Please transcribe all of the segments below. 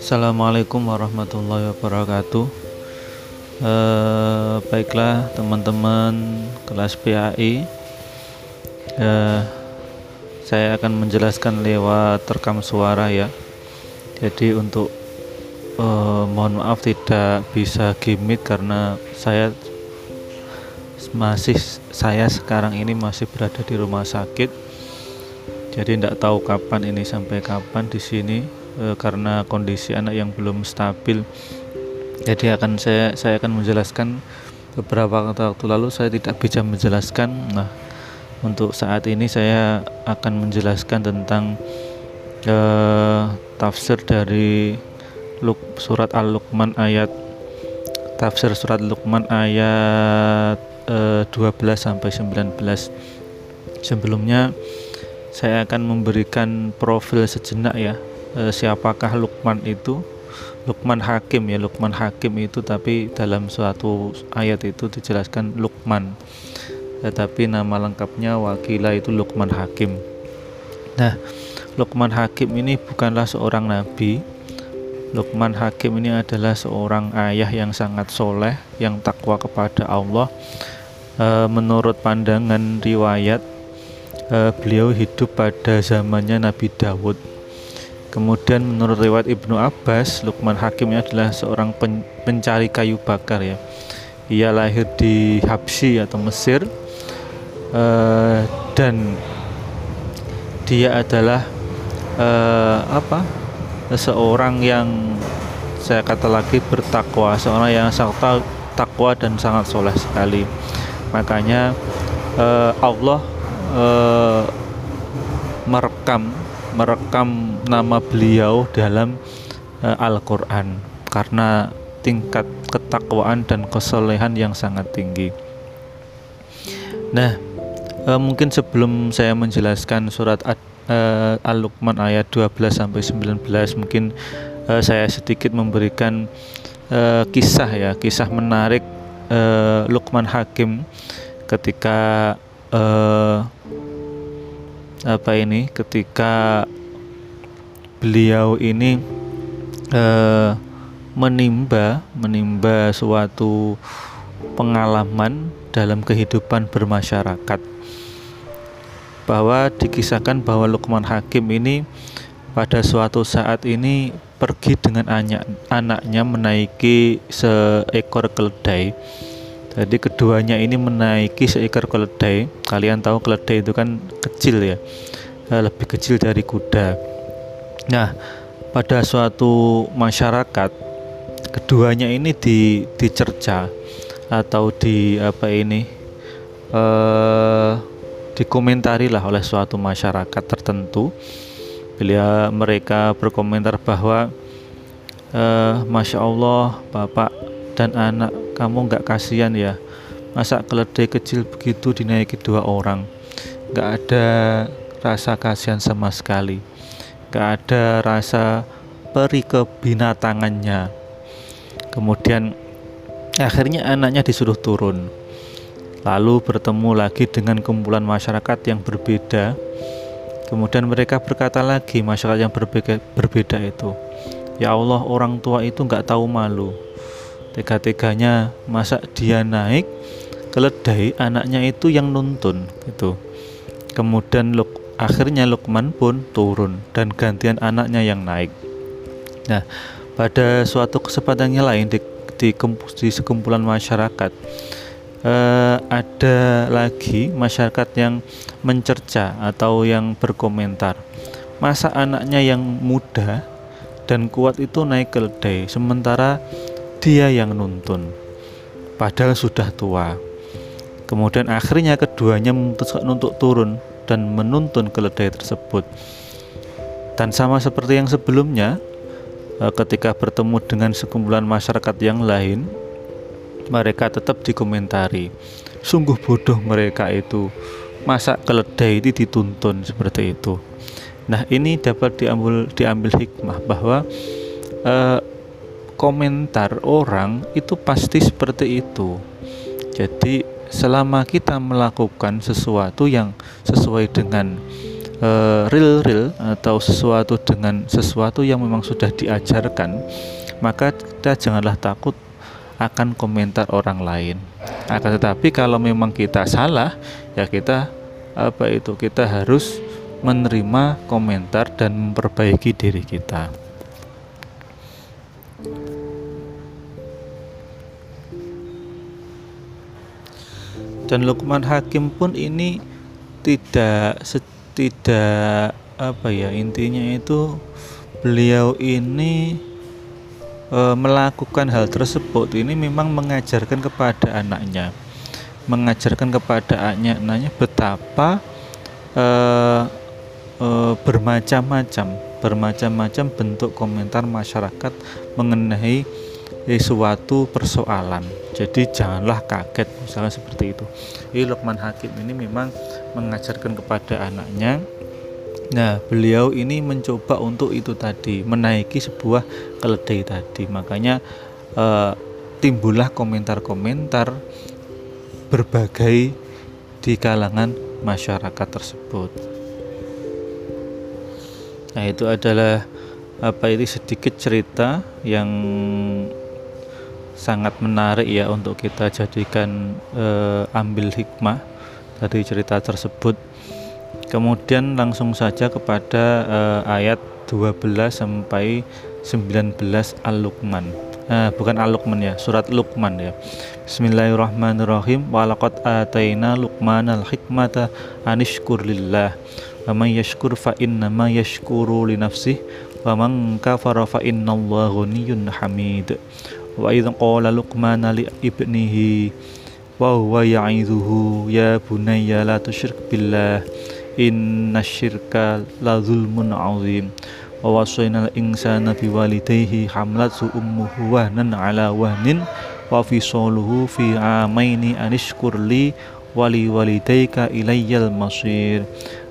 Assalamualaikum warahmatullahi wabarakatuh. Eh, Baiklah teman-teman kelas PAI eh, Saya akan menjelaskan lewat rekam suara ya. Jadi untuk eh, mohon maaf tidak bisa gimmick karena saya masih saya sekarang ini masih berada di rumah sakit. Jadi tidak tahu kapan ini sampai kapan di sini e, karena kondisi anak yang belum stabil. Jadi akan saya saya akan menjelaskan beberapa waktu lalu saya tidak bisa menjelaskan. Nah untuk saat ini saya akan menjelaskan tentang e, tafsir dari Luk, surat Al-Luqman ayat tafsir surat Luqman ayat e, 12 sampai 19 sebelumnya saya akan memberikan profil sejenak ya e, siapakah Lukman itu. Lukman Hakim ya Lukman Hakim itu tapi dalam suatu ayat itu dijelaskan Lukman. Tetapi nama lengkapnya wakila itu Lukman Hakim. Nah Lukman Hakim ini bukanlah seorang nabi. Lukman Hakim ini adalah seorang ayah yang sangat soleh yang takwa kepada Allah e, menurut pandangan riwayat e, beliau hidup pada zamannya Nabi Dawud Kemudian menurut riwayat Ibnu Abbas, Lukman Hakim adalah seorang pen pencari kayu bakar ya. Ia lahir di Habsyi atau Mesir uh, dan dia adalah apa? seorang yang saya kata lagi bertakwa, seorang yang sangat takwa dan sangat soleh sekali. Makanya uh, Allah uh, merekam merekam nama beliau dalam uh, Al-Qur'an karena tingkat ketakwaan dan kesolehan yang sangat tinggi. Nah, uh, mungkin sebelum saya menjelaskan surat uh, Al-Luqman ayat 12 sampai 19 mungkin uh, saya sedikit memberikan uh, kisah ya, kisah menarik uh, Luqman Hakim ketika uh, apa ini ketika beliau ini eh, menimba menimba suatu pengalaman dalam kehidupan bermasyarakat. Bahwa dikisahkan bahwa Lukman Hakim ini pada suatu saat ini pergi dengan anak, anaknya menaiki seekor keledai jadi keduanya ini menaiki seekor keledai. Kalian tahu keledai itu kan kecil ya, eh, lebih kecil dari kuda. Nah, pada suatu masyarakat keduanya ini di dicerca atau di apa ini eh, dikomentari lah oleh suatu masyarakat tertentu. Bila mereka berkomentar bahwa eh, masya Allah bapak dan anak kamu nggak kasihan ya. Masa keledai kecil begitu dinaiki dua orang? Nggak ada rasa kasihan sama sekali. Nggak ada rasa peri kebinatangannya. Kemudian akhirnya anaknya disuruh turun. Lalu bertemu lagi dengan kumpulan masyarakat yang berbeda kemudian mereka berkata lagi masyarakat yang berbeda, berbeda itu ya Allah orang tua itu nggak tahu malu. Tega-teganya masa dia naik keledai anaknya itu yang nuntun? Gitu kemudian Luk, akhirnya Lukman pun turun dan gantian anaknya yang naik. Nah pada suatu kesempatan yang lain di, di, di sekumpulan masyarakat eh, ada lagi masyarakat yang mencerca atau yang berkomentar masa anaknya yang muda dan kuat itu naik keledai sementara dia yang nuntun padahal sudah tua. Kemudian akhirnya keduanya memutuskan untuk turun dan menuntun keledai tersebut. Dan sama seperti yang sebelumnya eh, ketika bertemu dengan sekumpulan masyarakat yang lain mereka tetap dikomentari. Sungguh bodoh mereka itu. Masa keledai itu dituntun seperti itu. Nah ini dapat diambil diambil hikmah bahwa eh, komentar orang itu pasti seperti itu. Jadi selama kita melakukan sesuatu yang sesuai dengan uh, real real atau sesuatu dengan sesuatu yang memang sudah diajarkan maka kita janganlah takut akan komentar orang lain. Akan tetapi kalau memang kita salah ya kita apa itu kita harus menerima komentar dan memperbaiki diri kita. Dan Lukman Hakim pun ini tidak tidak apa ya intinya itu beliau ini e, melakukan hal tersebut ini memang mengajarkan kepada anaknya. Mengajarkan kepada anaknya betapa e, e, bermacam-macam bermacam-macam bentuk komentar masyarakat mengenai suatu persoalan. Jadi janganlah kaget misalnya seperti itu. Ini Lukman Hakim ini memang mengajarkan kepada anaknya nah beliau ini mencoba untuk itu tadi menaiki sebuah keledai tadi makanya eh, timbullah komentar-komentar berbagai di kalangan masyarakat tersebut nah itu adalah apa ini sedikit cerita yang sangat menarik ya untuk kita jadikan uh, ambil hikmah dari cerita tersebut. Kemudian langsung saja kepada uh, ayat 12 sampai 19 Al-Luqman. Uh, bukan Al-Luqman ya, surat Luqman ya. Bismillahirrahmanirrahim. Walaqad ataina Luqman al-hikmata anishkur lillah. Wa man yashkur fa innama yashkuru li nafsihi wa man kafara fa innallaha ghaniyyun hamid wa idh qala luqman li ibnihi wa huwa ya'idhuhu ya bunayya la tusyrik billah inna syirka la zulmun azim. Wa wasayna al-insana biwalidayhi hamlathu ummuhu wahnan ala wahnin. Wa fisaluhu fi amaini anishkur li wali walidayka ilayyal masir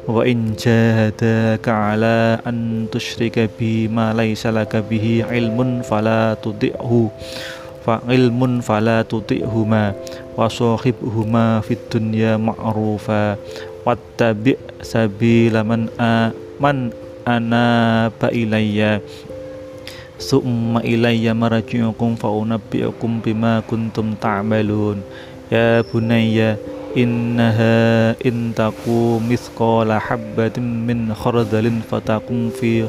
wa in jahadaka ala an bi ma laysa laka bihi ilmun fala tuti'hu fa ilmun fala tuti'huma wa sahibhuma fid dunya ma'rufa wattabi' sabila man a man anaba ilayya. Summa ilayya marji'ukum fa unabbi'ukum bima kuntum ta'malun. Ya bunayya إنها إن تقو مثقال حبة من خردل فتقوم في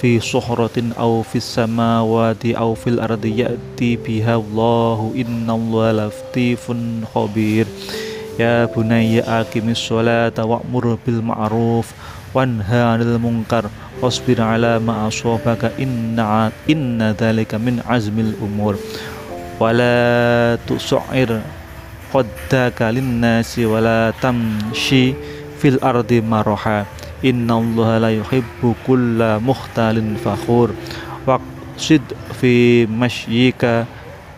في صخرة أو في السماوات أو في الأرض يأتي بها الله إن الله لطيف خبير. يا بني أقم الصلاة وأمر بالمعروف وانهى عن المنكر واصبر على ما أصابك إن إن ذلك من عزم الأمور. ولا تسعر qaddaka linnasi wala tamshi fil ardi maroha innallaha la yuhibbu kulla mukhtalin fakhur. Waqsid fi mashyika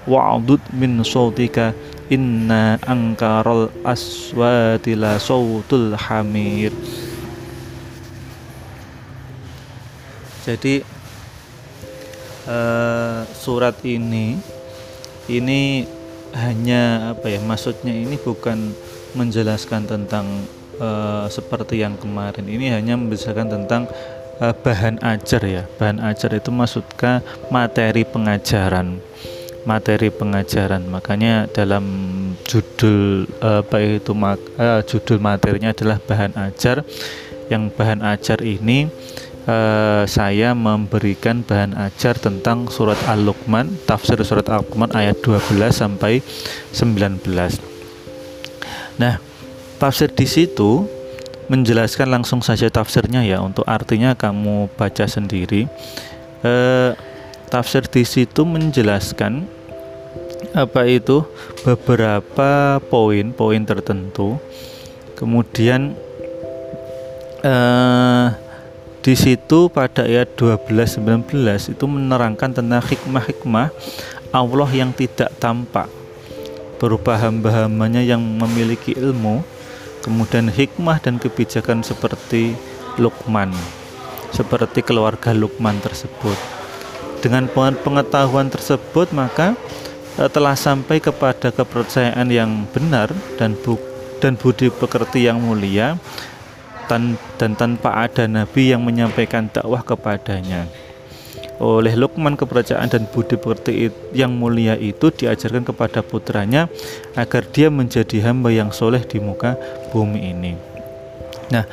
wa'dud min sautika inna angkaral aswati la sautul hamir. Jadi uh, surat ini ini hanya apa ya maksudnya ini bukan menjelaskan tentang uh, seperti yang kemarin. Ini hanya membicarakan tentang uh, bahan ajar ya. Bahan ajar itu maksudnya materi pengajaran? Materi pengajaran. Makanya dalam judul uh, apa itu uh, judul materinya adalah bahan ajar. Yang bahan ajar ini uh, saya memberikan bahan ajar tentang surat Al-Luqman, tafsir surat Al-Luqman ayat 12 sampai 19. Nah, tafsir di situ menjelaskan langsung saja tafsirnya ya untuk artinya kamu baca sendiri. Uh, tafsir di situ menjelaskan apa itu beberapa poin-poin tertentu. Kemudian uh, di situ pada ayat 12-19 itu menerangkan tentang hikmah-hikmah Allah yang tidak tampak. Berupa hamba-hambanya yang memiliki ilmu kemudian hikmah dan kebijakan seperti Lukman seperti keluarga Lukman tersebut. Dengan pengetahuan tersebut maka uh, telah sampai kepada kepercayaan yang benar dan bu dan budi pekerti yang mulia tan dan tanpa ada nabi yang menyampaikan dakwah kepadanya. Oleh Lukman kepercayaan dan budi pekerti yang mulia itu diajarkan kepada putranya agar dia menjadi hamba yang soleh di muka bumi ini. Nah,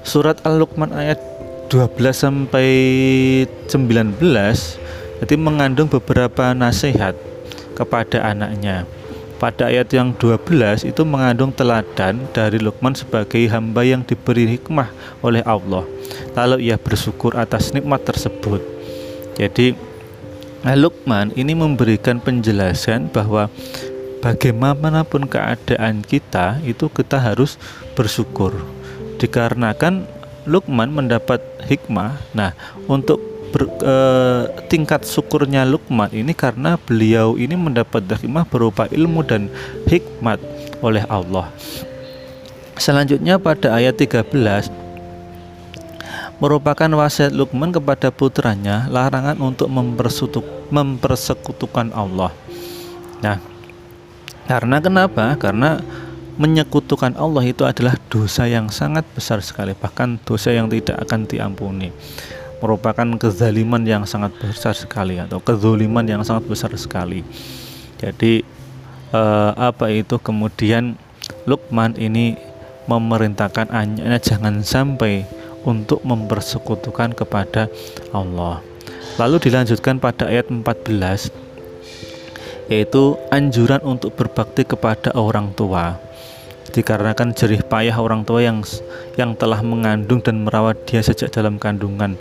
surat Al-Luqman ayat 12 sampai 19 jadi mengandung beberapa nasihat kepada anaknya. Pada ayat yang 12 itu mengandung teladan dari Luqman sebagai hamba yang diberi hikmah oleh Allah. Lalu ia bersyukur atas nikmat tersebut. Jadi Luqman ini memberikan penjelasan bahwa bagaimanapun keadaan kita itu kita harus bersyukur. Dikarenakan Lukman mendapat hikmah. Nah, untuk ber, e, tingkat syukurnya Lukman ini karena beliau ini mendapat hikmah berupa ilmu dan hikmat oleh Allah. Selanjutnya pada ayat 13 merupakan wasiat Lukman kepada putranya larangan untuk mempersekutukan Allah. Nah, karena kenapa? Karena menyekutukan Allah itu adalah dosa yang sangat besar sekali bahkan dosa yang tidak akan diampuni merupakan kezaliman yang sangat besar sekali atau kezoliman yang sangat besar sekali. Jadi eh, apa itu kemudian Lukman ini memerintahkan anaknya jangan sampai untuk mempersekutukan kepada Allah. Lalu dilanjutkan pada ayat 14 yaitu anjuran untuk berbakti kepada orang tua. Dikarenakan jerih payah orang tua yang yang telah mengandung dan merawat dia sejak dalam kandungan.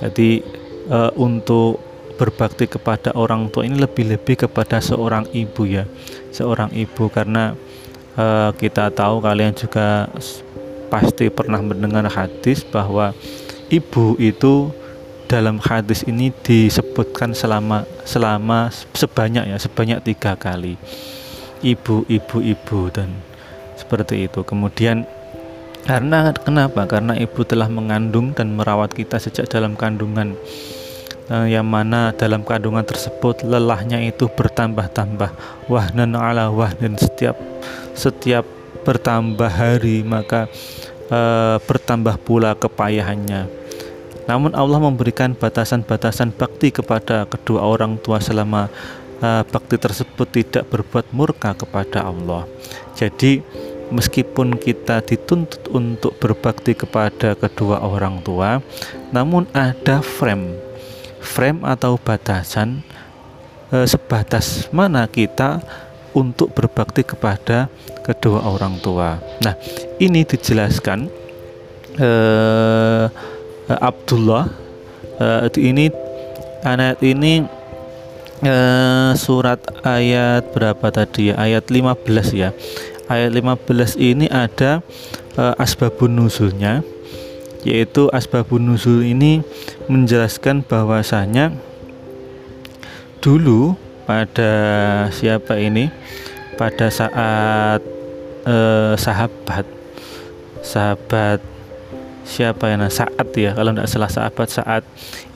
Jadi e, untuk berbakti kepada orang tua ini lebih-lebih kepada seorang ibu ya, seorang ibu karena e, kita tahu kalian juga pasti pernah mendengar hadis bahwa ibu itu dalam hadis ini disebutkan selama selama sebanyak ya sebanyak tiga kali. Ibu ibu ibu dan seperti itu. Kemudian karena kenapa? Karena ibu telah mengandung dan merawat kita sejak dalam kandungan. Eh, yang mana dalam kandungan tersebut lelahnya itu bertambah-tambah. Wahnan ala wahnan setiap setiap bertambah hari maka eh, bertambah pula kepayahannya. Namun Allah memberikan batasan-batasan bakti kepada kedua orang tua selama uh, bakti tersebut tidak berbuat murka kepada Allah. Jadi meskipun kita dituntut untuk berbakti kepada kedua orang tua, namun ada frame, frame atau batasan e, sebatas mana kita untuk berbakti kepada kedua orang tua. Nah, ini dijelaskan e, Abdullah e, ini ayat ini e, surat ayat berapa tadi ya? Ayat 15 ya ayat 15 ini ada uh, asbabun nuzulnya yaitu asbabun nuzul ini menjelaskan bahwasanya dulu pada siapa ini? Pada saat uh, sahabat sahabat siapa yang saat ya kalau tidak salah sahabat saat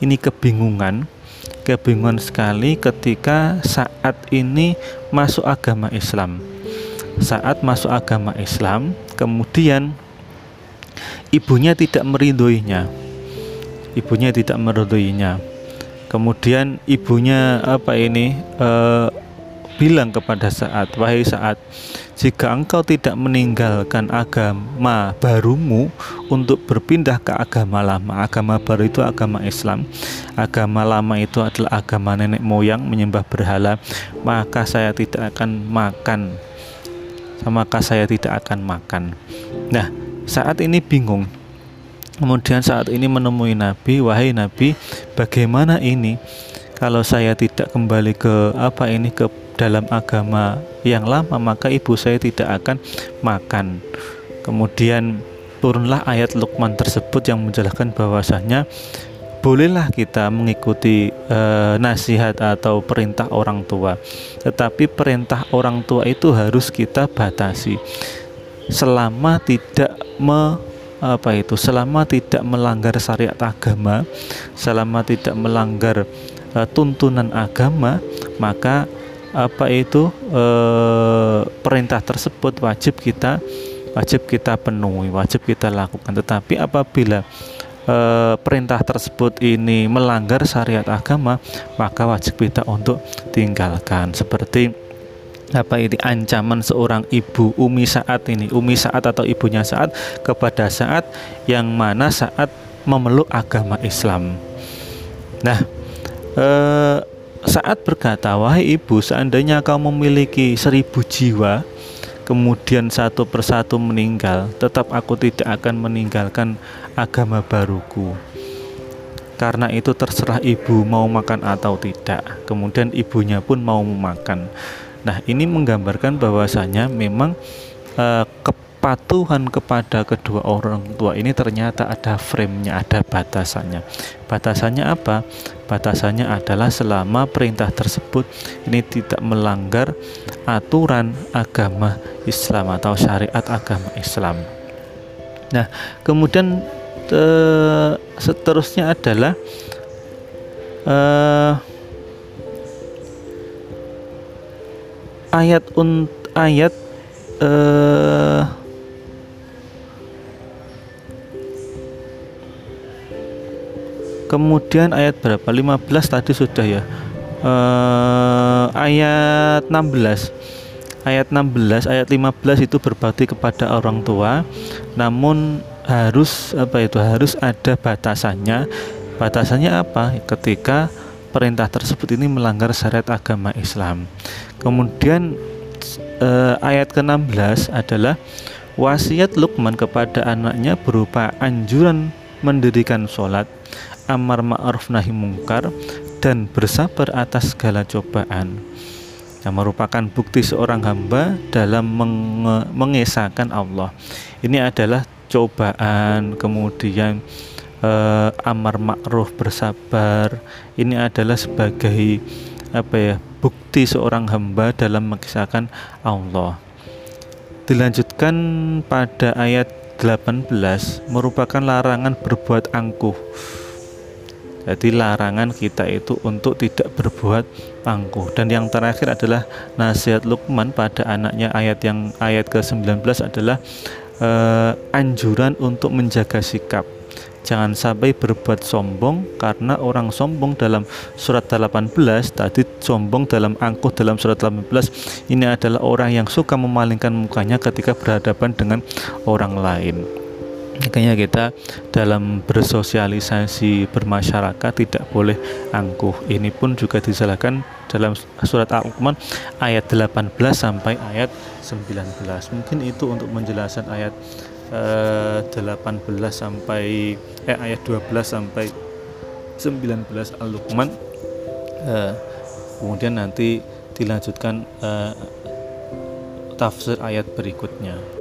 ini kebingungan kebingungan sekali ketika saat ini masuk agama Islam saat masuk agama Islam kemudian ibunya tidak merinduinya. Ibunya tidak merinduinya. Kemudian ibunya apa ini e, bilang kepada saat wahai saat jika engkau tidak meninggalkan agama barumu untuk berpindah ke agama lama agama baru itu agama Islam agama lama itu adalah agama nenek moyang menyembah berhala maka saya tidak akan makan maka saya tidak akan makan. Nah, saat ini bingung. Kemudian saat ini menemui Nabi, wahai Nabi, bagaimana ini kalau saya tidak kembali ke apa ini ke dalam agama yang lama, maka ibu saya tidak akan makan. Kemudian turunlah ayat Luqman tersebut yang menjelaskan bahwasanya bolehlah kita mengikuti e, nasihat atau perintah orang tua, tetapi perintah orang tua itu harus kita batasi selama tidak me apa itu selama tidak melanggar syariat agama, selama tidak melanggar e, tuntunan agama, maka apa itu eh, perintah tersebut wajib kita wajib kita penuhi, wajib kita lakukan. Tetapi apabila e, perintah tersebut ini melanggar syariat agama, maka wajib kita untuk tinggalkan. Seperti apa ini ancaman seorang ibu Umi saat ini Umi saat atau ibunya saat kepada saat yang mana saat memeluk agama Islam nah eh, saat berkata wahai ibu seandainya kau memiliki seribu jiwa kemudian satu persatu meninggal tetap aku tidak akan meninggalkan agama baruku. Karena itu terserah ibu mau makan atau tidak. Kemudian ibunya pun mau memakan Nah, ini menggambarkan bahwasanya memang eh, kepatuhan kepada kedua orang tua ini ternyata ada frame-nya, ada batasannya. Batasannya apa? Batasannya adalah selama perintah tersebut ini tidak melanggar aturan agama Islam atau syariat agama Islam. Nah, kemudian eh, seterusnya adalah eh, ayat un ayat uh, kemudian ayat berapa? 15 tadi sudah ya. Uh, ayat 16 ayat 16 ayat 15 itu berbakti kepada orang tua. Namun harus apa itu? Harus ada batasannya. Batasannya apa? Ketika perintah tersebut ini melanggar syariat agama Islam. Kemudian eh, ayat ke-16 adalah wasiat Luqman kepada anaknya berupa anjuran mendirikan sholat, amar ma'ruf nahi mungkar, dan bersabar atas segala cobaan. Yang merupakan bukti seorang hamba dalam menge mengesahkan Allah. Ini adalah cobaan, kemudian uh, amar ma'ruf bersabar. Ini adalah sebagai apa ya bukti seorang hamba dalam mengisahkan Allah. Dilanjutkan pada ayat 18 merupakan larangan berbuat angkuh jadi larangan kita itu untuk tidak berbuat angkuh. Dan yang terakhir adalah nasihat Luqman pada anaknya ayat yang ayat ke-19 adalah uh, anjuran untuk menjaga sikap. Jangan sampai berbuat sombong karena orang sombong dalam surat 18 tadi sombong dalam angkuh dalam surat 18 ini adalah orang yang suka memalingkan mukanya ketika berhadapan dengan orang lain makanya kita dalam bersosialisasi bermasyarakat tidak boleh angkuh. Ini pun juga disalahkan dalam surat Al-Luqman ayat 18 sampai ayat 19 mungkin itu untuk menjelaskan ayat eh, 18 sampai eh, ayat 12 sampai 19 Al-Luqman. Eh, kemudian nanti dilanjutkan eh, tafsir ayat berikutnya